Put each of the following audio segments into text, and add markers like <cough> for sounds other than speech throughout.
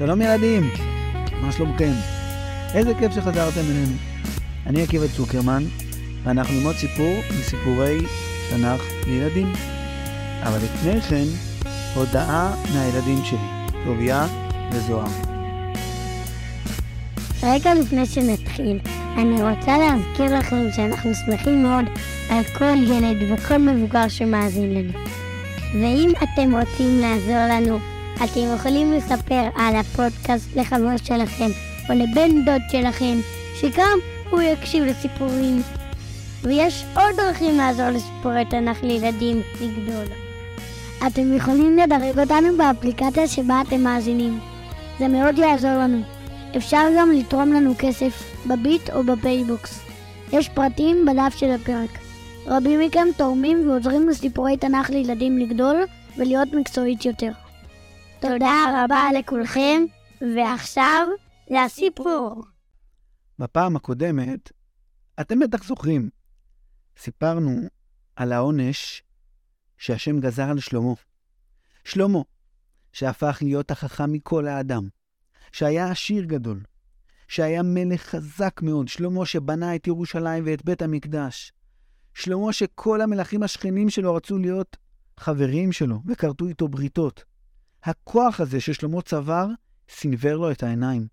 שלום ילדים, מה שלומכם? איזה כיף שחזרתם אלינו. אני עקיבא צוקרמן, ואנחנו ללמוד סיפור מסיפורי תנ"ך לילדים. אבל לפני כן, הודעה מהילדים שלי, טוביה וזוהר. רגע לפני שנתחיל, אני רוצה להזכיר לכם שאנחנו שמחים מאוד על כל ילד וכל מבוגר שמאזין לנו. ואם אתם רוצים לעזור לנו, אתם יכולים לספר על הפודקאסט לחבר שלכם או לבן דוד שלכם, שגם הוא יקשיב לסיפורים. ויש עוד דרכים לעזור לסיפורי תנ"ך לילדים לגדול. אתם יכולים לדרג אותנו באפליקציה שבה אתם מאזינים. זה מאוד יעזור לנו. אפשר גם לתרום לנו כסף בביט או בפייבוקס. יש פרטים בדף של הפרק. רבים מכם תורמים ועוזרים לסיפורי תנ"ך לילדים לגדול ולהיות מקצועית יותר. תודה רבה לכולכם, ועכשיו לסיפור. בפעם הקודמת, אתם בטח זוכרים, סיפרנו על העונש שהשם גזר על שלמה. שלמה, שהפך להיות החכם מכל האדם, שהיה עשיר גדול, שהיה מלך חזק מאוד, שלמה שבנה את ירושלים ואת בית המקדש, שלמה שכל המלכים השכנים שלו רצו להיות חברים שלו וכרתו איתו בריתות. הכוח הזה ששלמה צבר, סנוור לו את העיניים,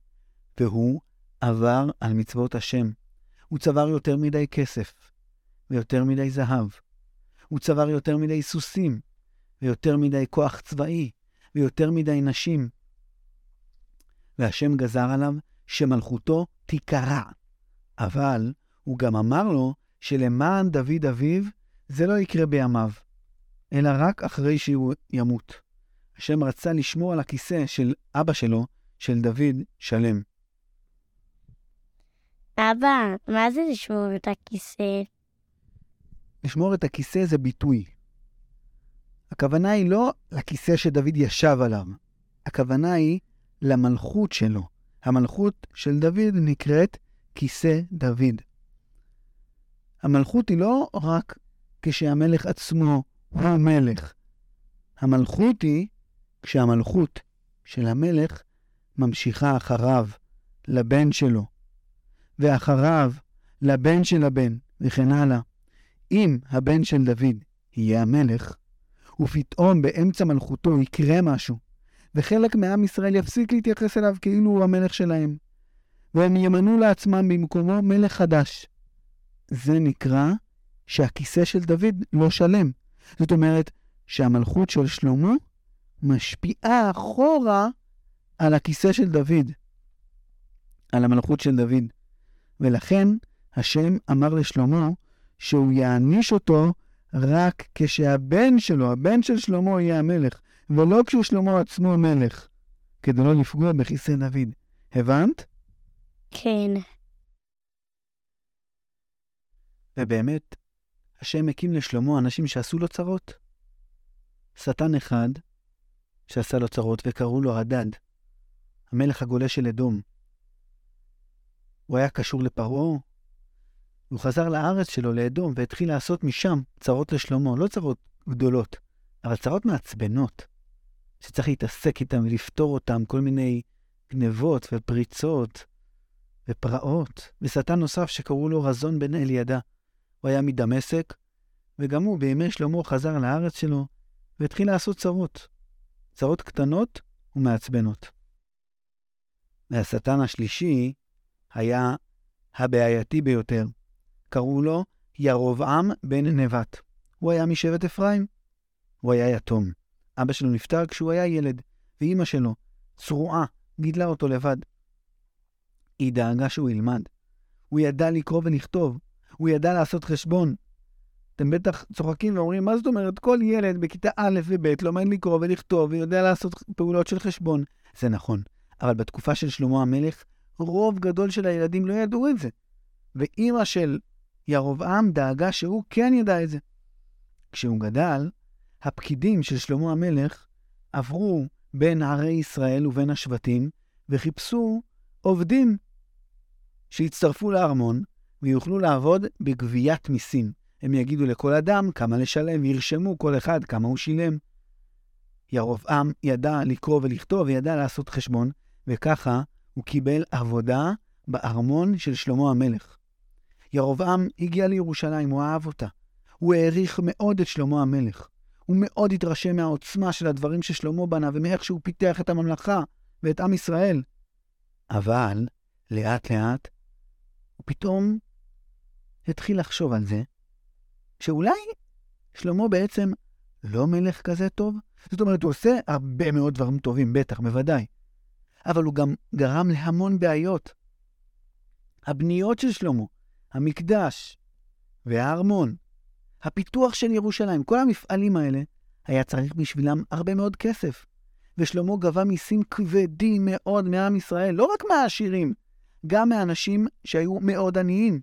והוא עבר על מצוות השם. הוא צבר יותר מדי כסף, ויותר מדי זהב. הוא צבר יותר מדי סוסים, ויותר מדי כוח צבאי, ויותר מדי נשים. והשם גזר עליו שמלכותו תיקרע. אבל הוא גם אמר לו שלמען דוד אביו זה לא יקרה בימיו, אלא רק אחרי שהוא ימות. השם רצה לשמור על הכיסא של אבא שלו, של דוד, שלם. אבא, מה זה לשמור את הכיסא? לשמור את הכיסא זה ביטוי. הכוונה היא לא לכיסא שדוד ישב עליו, הכוונה היא למלכות שלו. המלכות של דוד נקראת כיסא דוד. המלכות היא לא רק כשהמלך עצמו הוא מלך. המלכות היא כשהמלכות של המלך ממשיכה אחריו, לבן שלו, ואחריו, לבן של הבן, וכן הלאה. אם הבן של דוד יהיה המלך, ופתאום באמצע מלכותו יקרה משהו, וחלק מעם ישראל יפסיק להתייחס אליו כאילו הוא המלך שלהם, והם ימנו לעצמם במקומו מלך חדש. זה נקרא שהכיסא של דוד לא שלם. זאת אומרת שהמלכות של שלמה משפיעה אחורה על הכיסא של דוד, על המלכות של דוד. ולכן השם אמר לשלמה שהוא יעניש אותו רק כשהבן שלו, הבן של שלמה, יהיה המלך, ולא כשהוא שלמה עצמו מלך, כדי לא לפגוע בכיסא דוד. הבנת? כן. ובאמת, השם הקים לשלמה אנשים שעשו לו צרות. שטן אחד שעשה לו צרות וקראו לו הדד, המלך הגולה של אדום. הוא היה קשור לפרעה, הוא חזר לארץ שלו, לאדום, והתחיל לעשות משם צרות לשלמה. לא צרות גדולות, אבל צרות מעצבנות, שצריך להתעסק איתן ולפתור אותן, כל מיני גנבות ופריצות ופרעות. ושטן נוסף שקראו לו רזון בן אלידע. הוא היה מדמשק, וגם הוא בימי שלמה חזר לארץ שלו, והתחיל לעשות צרות. צרות קטנות ומעצבנות. והשטן השלישי היה הבעייתי ביותר. קראו לו ירבעם בן נבט. הוא היה משבט אפרים. הוא היה יתום. אבא שלו נפטר כשהוא היה ילד, ואימא שלו, צרועה, גידלה אותו לבד. היא דאגה שהוא ילמד. הוא ידע לקרוא ולכתוב. הוא ידע לעשות חשבון. אתם בטח צוחקים ואומרים, מה זאת אומרת? כל ילד בכיתה א' וב' לומד לקרוא ולכתוב ויודע לעשות פעולות של חשבון. זה נכון, אבל בתקופה של שלמה המלך, רוב גדול של הילדים לא ידעו את זה. ואימא של ירבעם דאגה שהוא כן ידע את זה. כשהוא גדל, הפקידים של שלמה המלך עברו בין ערי ישראל ובין השבטים, וחיפשו עובדים שיצטרפו לארמון ויוכלו לעבוד בגביית מיסים. הם יגידו לכל אדם כמה לשלם, וירשמו כל אחד כמה הוא שילם. ירבעם ידע לקרוא ולכתוב וידע לעשות חשבון, וככה הוא קיבל עבודה בארמון של שלמה המלך. ירבעם הגיע לירושלים, הוא אהב אותה. הוא העריך מאוד את שלמה המלך. הוא מאוד התרשם מהעוצמה של הדברים ששלמה בנה ומאיך שהוא פיתח את הממלכה ואת עם ישראל. אבל, לאט-לאט, הוא פתאום התחיל לחשוב על זה, שאולי שלמה בעצם לא מלך כזה טוב? זאת אומרת, הוא עושה הרבה מאוד דברים טובים, בטח, בוודאי. אבל הוא גם גרם להמון בעיות. הבניות של שלמה, המקדש והארמון, הפיתוח של ירושלים, כל המפעלים האלה, היה צריך בשבילם הרבה מאוד כסף. ושלמה גבה מיסים כבדים מאוד מעם ישראל, לא רק מהעשירים, גם מאנשים שהיו מאוד עניים,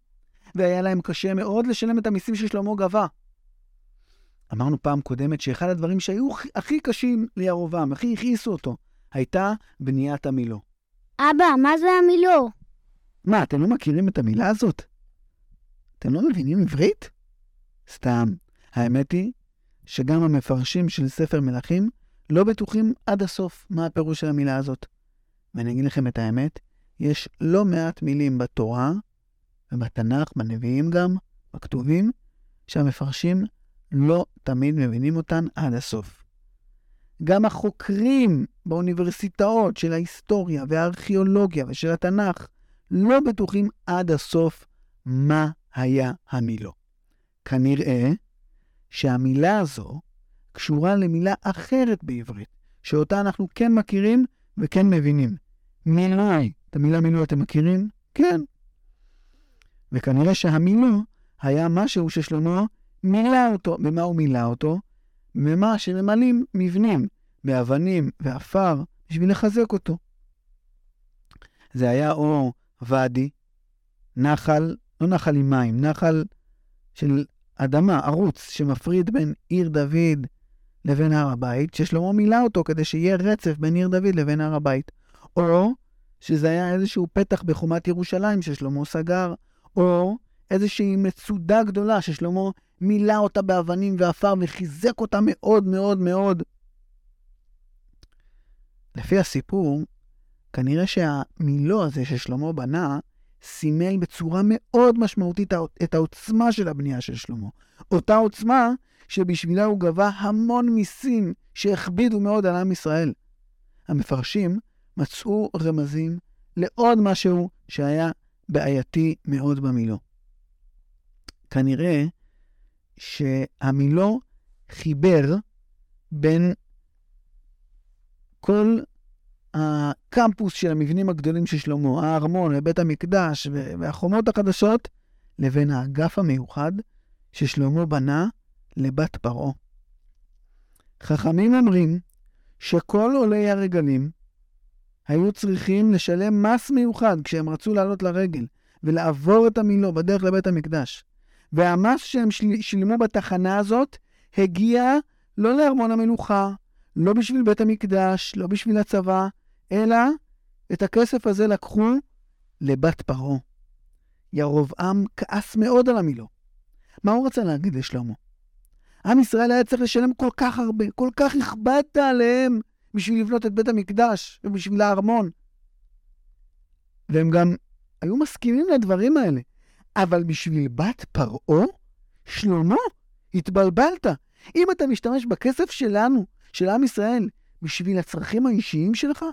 והיה להם קשה מאוד לשלם את המיסים ששלמה גבה. אמרנו פעם קודמת שאחד הדברים שהיו הכי קשים לירובעם, הכי הכעיסו אותו, הייתה בניית המילו. אבא, מה זה המילו? מה, אתם לא מכירים את המילה הזאת? אתם לא מבינים עברית? סתם. האמת היא שגם המפרשים של ספר מלכים לא בטוחים עד הסוף מה הפירוש של המילה הזאת. ואני אגיד לכם את האמת, יש לא מעט מילים בתורה, ובתנ"ך, בנביאים גם, בכתובים, שהמפרשים לא תמיד מבינים אותן עד הסוף. גם החוקרים באוניברסיטאות של ההיסטוריה והארכיאולוגיה ושל התנ"ך לא בטוחים עד הסוף מה היה המילו. כנראה שהמילה הזו קשורה למילה אחרת בעברית, שאותה אנחנו כן מכירים וכן מבינים. מילוי. את המילה מילוי אתם מכירים? כן. וכנראה שהמילו היה משהו ששלמה מילא אותו. במה הוא מילא אותו? במה שממלאים מבנים באבנים ועפר בשביל לחזק אותו. זה היה או ואדי, נחל, לא נחל עם מים, נחל של אדמה, ערוץ, שמפריד בין עיר דוד לבין הר הבית, ששלמה מילא אותו כדי שיהיה רצף בין עיר דוד לבין הר הבית. או שזה היה איזשהו פתח בחומת ירושלים ששלמה סגר, או איזושהי מצודה גדולה ששלמה מילא אותה באבנים ועפר וחיזק אותה מאוד מאוד מאוד. לפי הסיפור, כנראה שהמילו הזה ששלמה בנה, סימל בצורה מאוד משמעותית את העוצמה של הבנייה של שלמה. אותה עוצמה שבשבילה הוא גבה המון מיסים שהכבידו מאוד על עם ישראל. המפרשים מצאו רמזים לעוד משהו שהיה בעייתי מאוד במילו. כנראה שהמילו חיבר בין כל הקמפוס של המבנים הגדולים של שלמה, הארמון ובית המקדש והחומות החדשות, לבין האגף המיוחד ששלמה בנה לבת פרעה. חכמים אומרים שכל עולי הרגלים היו צריכים לשלם מס מיוחד כשהם רצו לעלות לרגל ולעבור את המילו בדרך לבית המקדש. והמס שהם של... שילמו בתחנה הזאת הגיע לא לארמון המלוכה, לא בשביל בית המקדש, לא בשביל הצבא, אלא את הכסף הזה לקחו לבת פרעה. ירבעם כעס מאוד על המילו. מה הוא רצה להגיד לשלמה? עם ישראל היה צריך לשלם כל כך הרבה, כל כך הכבדת עליהם בשביל לבנות את בית המקדש ובשביל הארמון. והם גם היו מסכימים לדברים האלה. אבל בשביל בת פרעה? שלמה? התבלבלת. אם אתה משתמש בכסף שלנו, של עם ישראל, בשביל הצרכים האישיים שלך,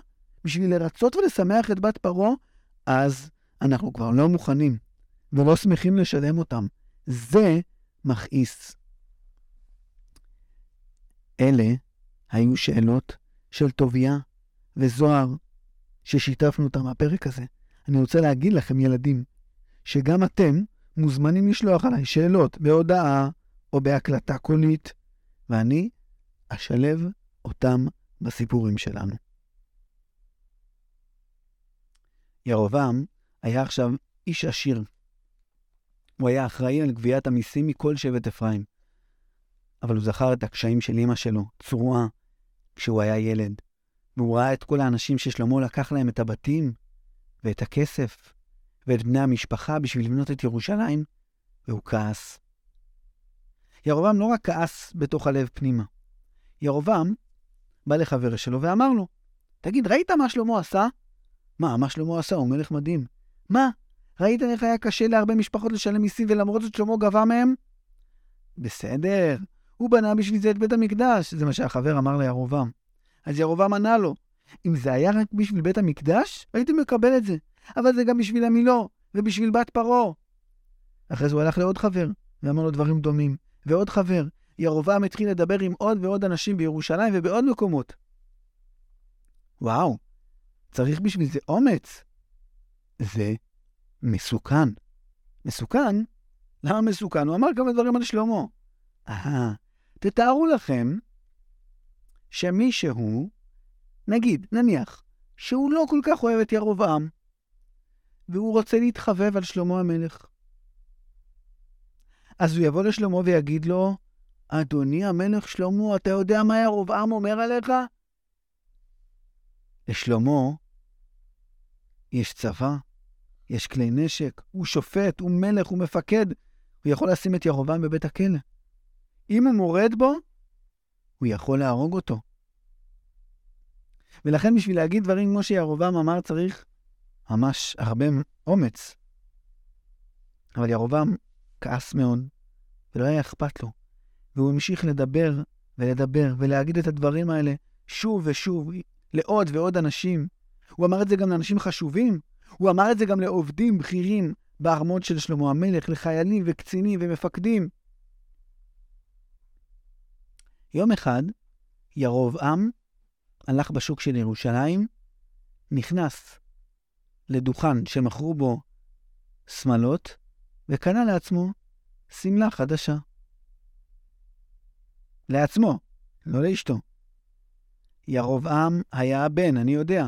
בשביל לרצות ולשמח את בת פרעה, אז אנחנו כבר לא מוכנים ולא שמחים לשלם אותם. זה מכעיס. אלה היו שאלות של טוביה וזוהר ששיתפנו אותם בפרק הזה. אני רוצה להגיד לכם, ילדים, שגם אתם מוזמנים לשלוח עליי שאלות בהודעה או בהקלטה קולית, ואני אשלב אותם בסיפורים שלנו. ירובעם היה עכשיו איש עשיר. הוא היה אחראי על גביית המיסים מכל שבט אפרים. אבל הוא זכר את הקשיים של אמא שלו, צרועה, כשהוא היה ילד, והוא ראה את כל האנשים ששלמה לקח להם את הבתים ואת הכסף ואת בני המשפחה בשביל לבנות את ירושלים, והוא כעס. ירובעם לא רק כעס בתוך הלב פנימה. ירובעם בא לחבר שלו ואמר לו, תגיד, ראית מה שלמה עשה? מה, מה שלמה עשה? הוא מלך מדהים. מה? ראית איך היה קשה להרבה משפחות לשלם מיסים ולמרות זאת שלמה גבה מהם? בסדר, הוא בנה בשביל זה את בית המקדש, זה מה שהחבר אמר לירובעם. אז ירובעם ענה לו, אם זה היה רק בשביל בית המקדש, הייתי מקבל את זה. אבל זה גם בשביל המילו, ובשביל בת פרעה. אחרי זה הוא הלך לעוד חבר, ואמר לו דברים דומים. ועוד חבר, ירובעם התחיל לדבר עם עוד ועוד אנשים בירושלים ובעוד מקומות. וואו, צריך בשביל זה אומץ. זה מסוכן. מסוכן? למה מסוכן? הוא אמר כמה דברים על שלמה. אהה, תתארו לכם שמישהו, נגיד, נניח, שהוא לא כל כך אוהב את ירובעם, והוא רוצה להתחבב על שלמה המלך. אז הוא יבוא לשלמה ויגיד לו, אדוני המלך שלמה, אתה יודע מה ירובעם אומר עליך? לשלמה יש צבא, יש כלי נשק, הוא שופט, הוא מלך, הוא מפקד. הוא יכול לשים את ירובעם בבית הכלא. אם הוא מורד בו, הוא יכול להרוג אותו. ולכן בשביל להגיד דברים כמו שירובעם אמר, צריך ממש הרבה אומץ. אבל ירובעם כעס מאוד, ולא היה אכפת לו. והוא המשיך לדבר ולדבר ולהגיד את הדברים האלה שוב ושוב לעוד ועוד אנשים. הוא אמר את זה גם לאנשים חשובים, הוא אמר את זה גם לעובדים בכירים בארמון של שלמה המלך, לחיילים וקצינים ומפקדים. יום אחד, ירובעם הלך בשוק של ירושלים, נכנס לדוכן שמכרו בו שמלות, וקנה לעצמו שמלה חדשה. לעצמו, לא לאשתו. ירובעם היה הבן, אני יודע,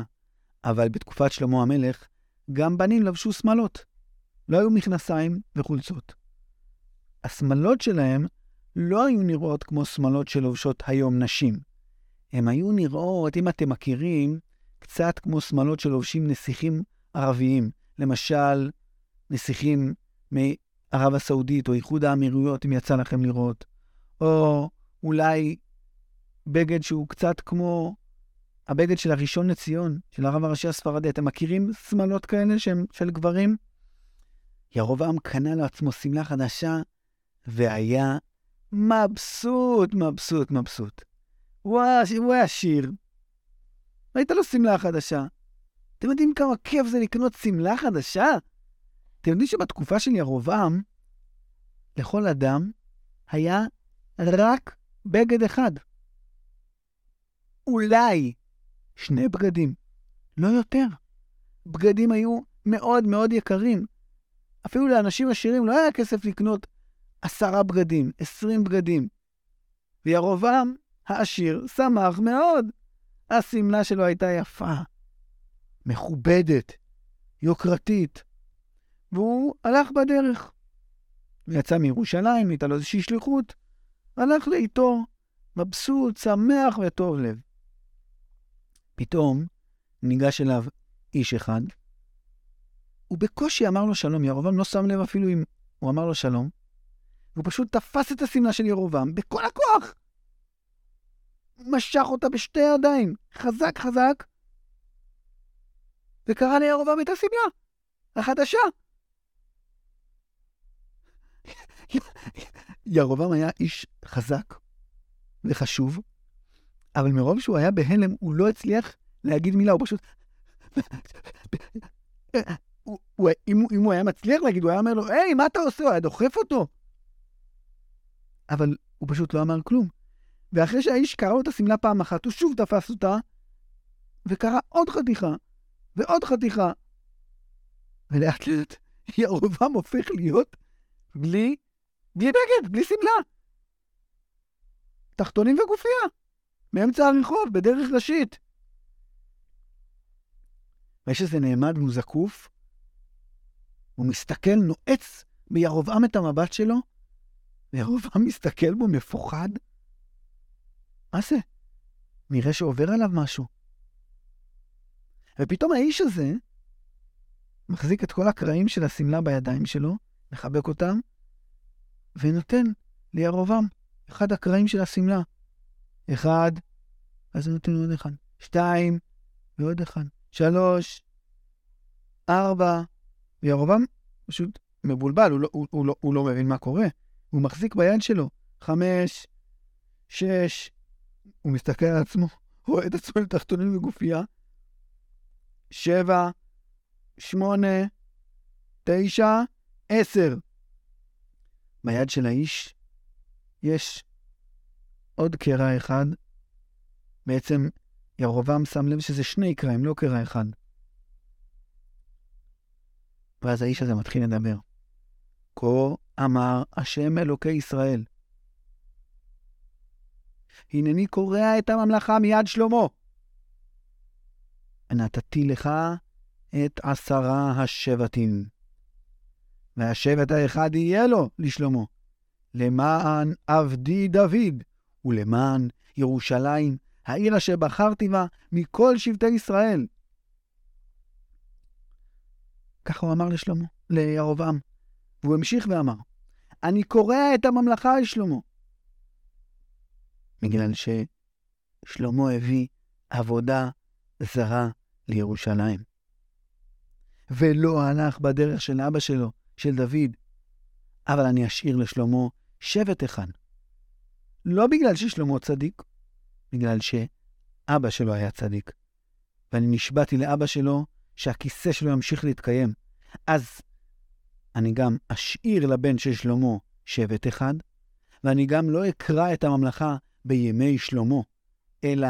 אבל בתקופת שלמה המלך, גם בנים לבשו שמלות. לא היו מכנסיים וחולצות. השמלות שלהם לא היו נראות כמו שמלות שלובשות היום נשים. הן היו נראות, אם אתם מכירים, קצת כמו שמלות שלובשים נסיכים ערביים. למשל, נסיכים מערב הסעודית או איחוד האמירויות, אם יצא לכם לראות. או אולי בגד שהוא קצת כמו הבגד של הראשון לציון, של הרב הראשי הספרדי. אתם מכירים שמלות כאלה שהם של גברים? ירובעם קנה לעצמו שמלה חדשה, והיה מבסוט, מבסוט, מבסוט. הוא היה עשיר. הייתה לו שמלה חדשה. אתם יודעים כמה כיף זה לקנות שמלה חדשה? אתם יודעים שבתקופה של ירובעם, לכל אדם היה רק בגד אחד. אולי שני בגדים, לא יותר. בגדים היו מאוד מאוד יקרים. אפילו לאנשים עשירים לא היה כסף לקנות עשרה בגדים, עשרים בגדים. וירובעם העשיר שמח מאוד. השמלה שלו הייתה יפה, מכובדת, יוקרתית, והוא הלך בדרך. הוא יצא מירושלים, הייתה לו איזושהי שליחות, הלך לאיתו, מבסוט, שמח וטוב לב. פתאום ניגש אליו איש אחד, הוא בקושי אמר לו שלום, ירובעם לא שם לב אפילו אם הוא אמר לו שלום, והוא פשוט תפס את השמלה של ירובעם בכל הכוח. משך אותה בשתי ידיים, חזק חזק, וקרא לירובעם את השמלה, החדשה. <laughs> ירובעם היה איש חזק וחשוב, אבל מרוב שהוא היה בהלם, הוא לא הצליח להגיד מילה, הוא פשוט... <laughs> הוא, הוא, אם, אם הוא היה מצליח להגיד, הוא היה אומר לו, היי, מה אתה עושה? הוא היה דוחף אותו. אבל הוא פשוט לא אמר כלום. ואחרי שהאיש קרא לו את השמלה פעם אחת, הוא שוב תפס אותה, וקרא עוד חתיכה, ועוד חתיכה. ולאט לאט ירובעם הופך להיות בלי, בלי בגד, בלי שמלה. תחתונים וגופייה. מאמצע הרחוב, בדרך ראשית. ויש איזה נעמד והוא זקוף, הוא מסתכל, נועץ בירובעם את המבט שלו, וירובעם מסתכל בו מפוחד. מה זה? נראה שעובר עליו משהו. ופתאום האיש הזה מחזיק את כל הקרעים של השמלה בידיים שלו, מחבק אותם, ונותן לירובעם אחד הקרעים של השמלה. אחד, אז הוא נותן עוד אחד. שתיים, ועוד אחד. שלוש, ארבע, וירובעם פשוט מבולבל, הוא לא, הוא, הוא, לא, הוא לא מבין מה קורה. הוא מחזיק ביד שלו, חמש, שש, הוא מסתכל על עצמו, <laughs> רואה את עצמו לתחתונים וגופייה, שבע, שמונה, תשע, עשר. ביד של האיש יש עוד קרע אחד. בעצם ירובעם שם לב שזה שני קרעים, לא קרע אחד. ואז האיש הזה מתחיל לדבר. כה אמר השם אלוקי ישראל. הנני קורע את הממלכה מיד שלמה. נתתי לך את עשרה השבטים. והשבט האחד יהיה לו לשלמה, למען עבדי דוד, ולמען ירושלים, העיר אשר בחרתי בה מכל שבטי ישראל. ככה הוא אמר לשלמה, לירבעם. והוא המשיך ואמר, אני קורע את הממלכה לשלמה. בגלל ששלמה הביא עבודה זרה לירושלים. ולא הלך בדרך של אבא שלו, של דוד, אבל אני אשאיר לשלמה שבט אחד. לא בגלל ששלמה צדיק, בגלל שאבא שלו היה צדיק. ואני נשבעתי לאבא שלו שהכיסא שלו ימשיך להתקיים. אז אני גם אשאיר לבן של שלמה שבט אחד, ואני גם לא אקרא את הממלכה בימי שלמה, אלא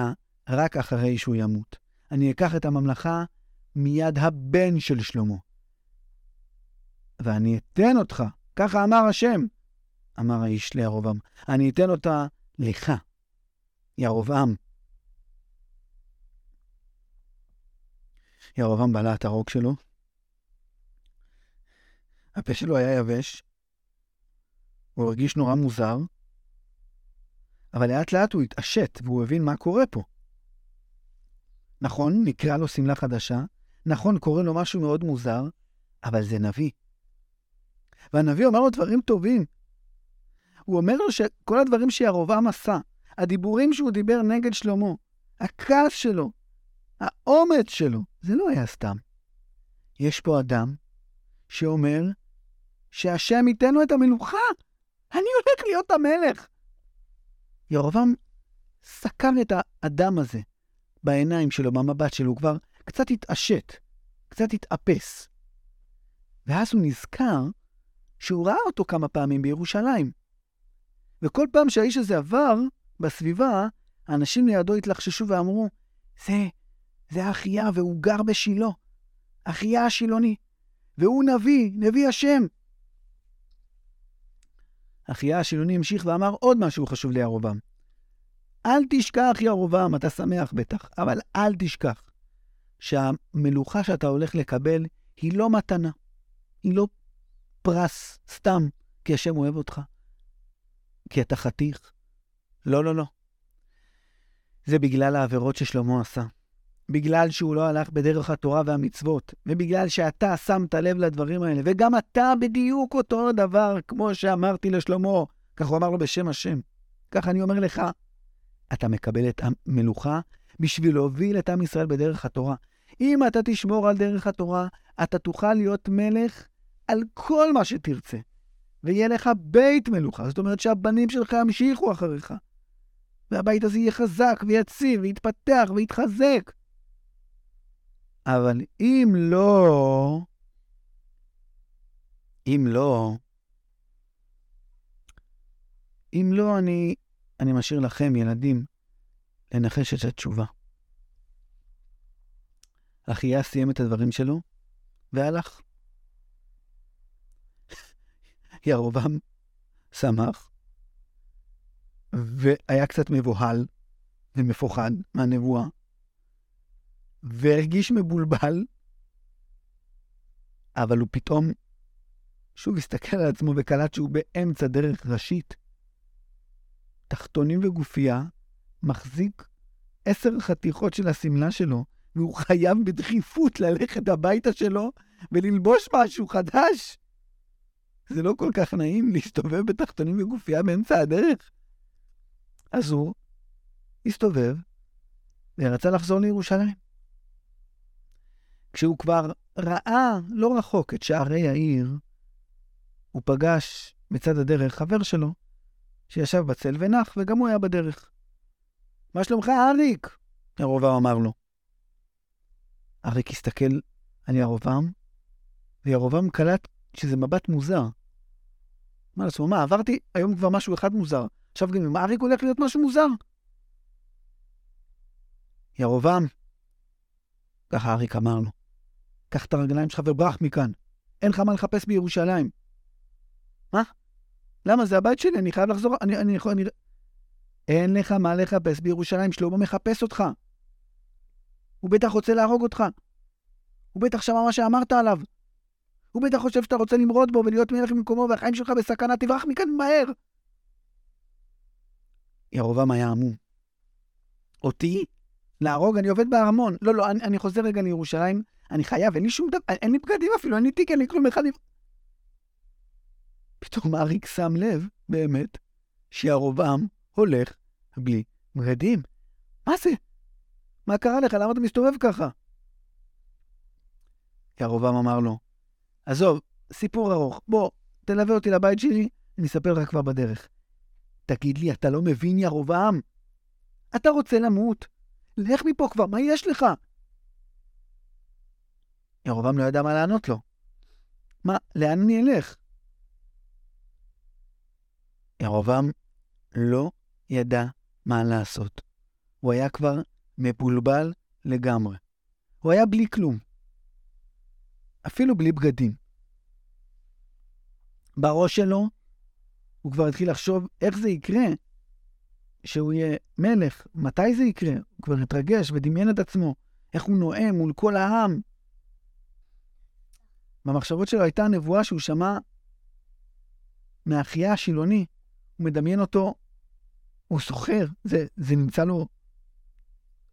רק אחרי שהוא ימות. אני אקח את הממלכה מיד הבן של שלמה. ואני אתן אותך, ככה אמר השם, אמר האיש לירובעם, אני אתן אותה לך, ירובעם. ירובעם בלע את הרוק שלו, הפה שלו היה יבש, הוא הרגיש נורא מוזר, אבל לאט לאט הוא התעשת והוא הבין מה קורה פה. נכון, נקרא לו שמלה חדשה, נכון, קורה לו משהו מאוד מוזר, אבל זה נביא. והנביא אומר לו דברים טובים. הוא אומר לו שכל הדברים שירובעם עשה, הדיבורים שהוא דיבר נגד שלמה, הכעס שלו, האומץ שלו, זה לא היה סתם. יש פה אדם שאומר שהשם ייתן לו את המלוכה, אני הולך להיות המלך. ירובעם סקר את האדם הזה בעיניים שלו, במבט שלו, הוא כבר קצת התעשת, קצת התאפס. ואז הוא נזכר שהוא ראה אותו כמה פעמים בירושלים. וכל פעם שהאיש הזה עבר בסביבה, האנשים לידו התלחששו ואמרו, זה, זה אחיה והוא גר בשילה. אחיה השילוני. והוא נביא, נביא השם. אחיה השילוני המשיך ואמר עוד משהו חשוב לירובעם. אל תשכח, ירובעם, אתה שמח בטח, אבל אל תשכח שהמלוכה שאתה הולך לקבל היא לא מתנה, היא לא פרס סתם כי השם אוהב אותך, כי אתה חתיך. לא, לא, לא. זה בגלל העבירות ששלמה עשה. בגלל שהוא לא הלך בדרך התורה והמצוות, ובגלל שאתה שמת לב לדברים האלה, וגם אתה בדיוק אותו דבר, כמו שאמרתי לשלמה, כך הוא אמר לו בשם השם. כך אני אומר לך, אתה מקבל את המלוכה בשביל להוביל את עם ישראל בדרך התורה. אם אתה תשמור על דרך התורה, אתה תוכל להיות מלך על כל מה שתרצה, ויהיה לך בית מלוכה. זאת אומרת שהבנים שלך ימשיכו אחריך, והבית הזה יהיה חזק ויציב ויתפתח ויתחזק. אבל אם לא, אם לא, אם לא, אני, אני משאיר לכם, ילדים, לנחש את התשובה. אחיה סיים את הדברים שלו והלך. <laughs> ירובעם שמח, והיה קצת מבוהל ומפוחד מהנבואה, והרגיש מבולבל, אבל הוא פתאום שוב הסתכל על עצמו וקלט שהוא באמצע דרך ראשית. תחתונים וגופייה, מחזיק עשר חתיכות של השמלה שלו, והוא חייב בדחיפות ללכת הביתה שלו וללבוש משהו חדש. זה לא כל כך נעים להסתובב בתחתונים וגופייה באמצע הדרך. אז הוא הסתובב ורצה לחזור לירושלים. כשהוא כבר ראה לא רחוק את שערי העיר, הוא פגש מצד הדרך חבר שלו, שישב בצל ונח, וגם הוא היה בדרך. מה שלומך, אריק? ירובעם אמר לו. אריק הסתכל על ירובעם, וירובעם קלט שזה מבט מוזר. אמר לעצמו, מה, עברתי היום כבר משהו אחד מוזר, עכשיו גם עם אריק הולך להיות משהו מוזר? ירובעם, ככה אריק אמר לו, קח את הרגליים שלך וברח מכאן. אין לך מה לחפש בירושלים. מה? למה? זה הבית שלי, אני חייב לחזור, אני, אני יכול, אני... אין לך מה לחפש בירושלים, שלמה מחפש אותך. הוא בטח רוצה להרוג אותך. הוא בטח שמע מה שאמרת עליו. הוא בטח חושב שאתה רוצה למרוד בו ולהיות מלך במקומו והחיים שלך בסכנה, תברח מכאן מהר. ירובעם היה עמום. אותי? להרוג? אני עובד בארמון. לא, לא, אני, אני חוזר רגע לירושלים, אני חייב, אין לי שום דבר, אין לי בגדים אפילו, אין לי תיק, אין לי כלום, אחד... פתאום אריק שם לב, באמת, שירובעם הולך בלי בגדים. מה זה? מה קרה לך? למה אתה מסתובב ככה? ירובעם אמר לו, עזוב, סיפור ארוך, בוא, תלווה אותי לבית שלי, אני אספר לך כבר בדרך. תגיד לי, אתה לא מבין, ירובעם? אתה רוצה למות? לך מפה כבר, מה יש לך? ירובעם לא ידע מה לענות לו. מה, לאן אני אלך? ירובעם לא ידע מה לעשות. הוא היה כבר מבולבל לגמרי. הוא היה בלי כלום. אפילו בלי בגדים. בראש שלו הוא כבר התחיל לחשוב איך זה יקרה שהוא יהיה מלך, מתי זה יקרה? הוא כבר התרגש ודמיין את עצמו, איך הוא נואם מול כל העם. במחשבות שלו הייתה נבואה שהוא שמע מאחיה השילוני. הוא מדמיין אותו, הוא סוחר, זה, זה נמצא לו...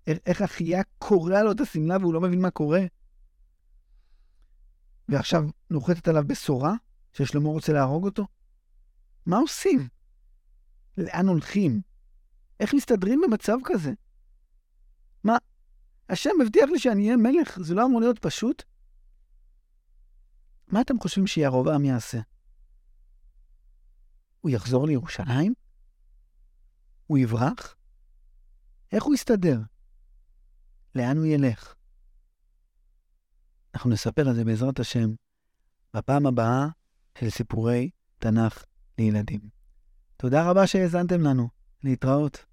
איך אחיה קורע לו את השמלה והוא לא מבין מה קורה. ועכשיו נוחתת עליו בשורה ששלמה רוצה להרוג אותו? מה עושים? לאן הולכים? איך מסתדרים במצב כזה? מה, השם הבטיח לי שאני אהיה מלך, זה לא אמור להיות פשוט? מה אתם חושבים שירובעם יעשה? הוא יחזור לירושלים? הוא יברח? איך הוא יסתדר? לאן הוא ילך? אנחנו נספר על זה בעזרת השם בפעם הבאה של סיפורי תנ"ך לילדים. תודה רבה שהאזנתם לנו. להתראות.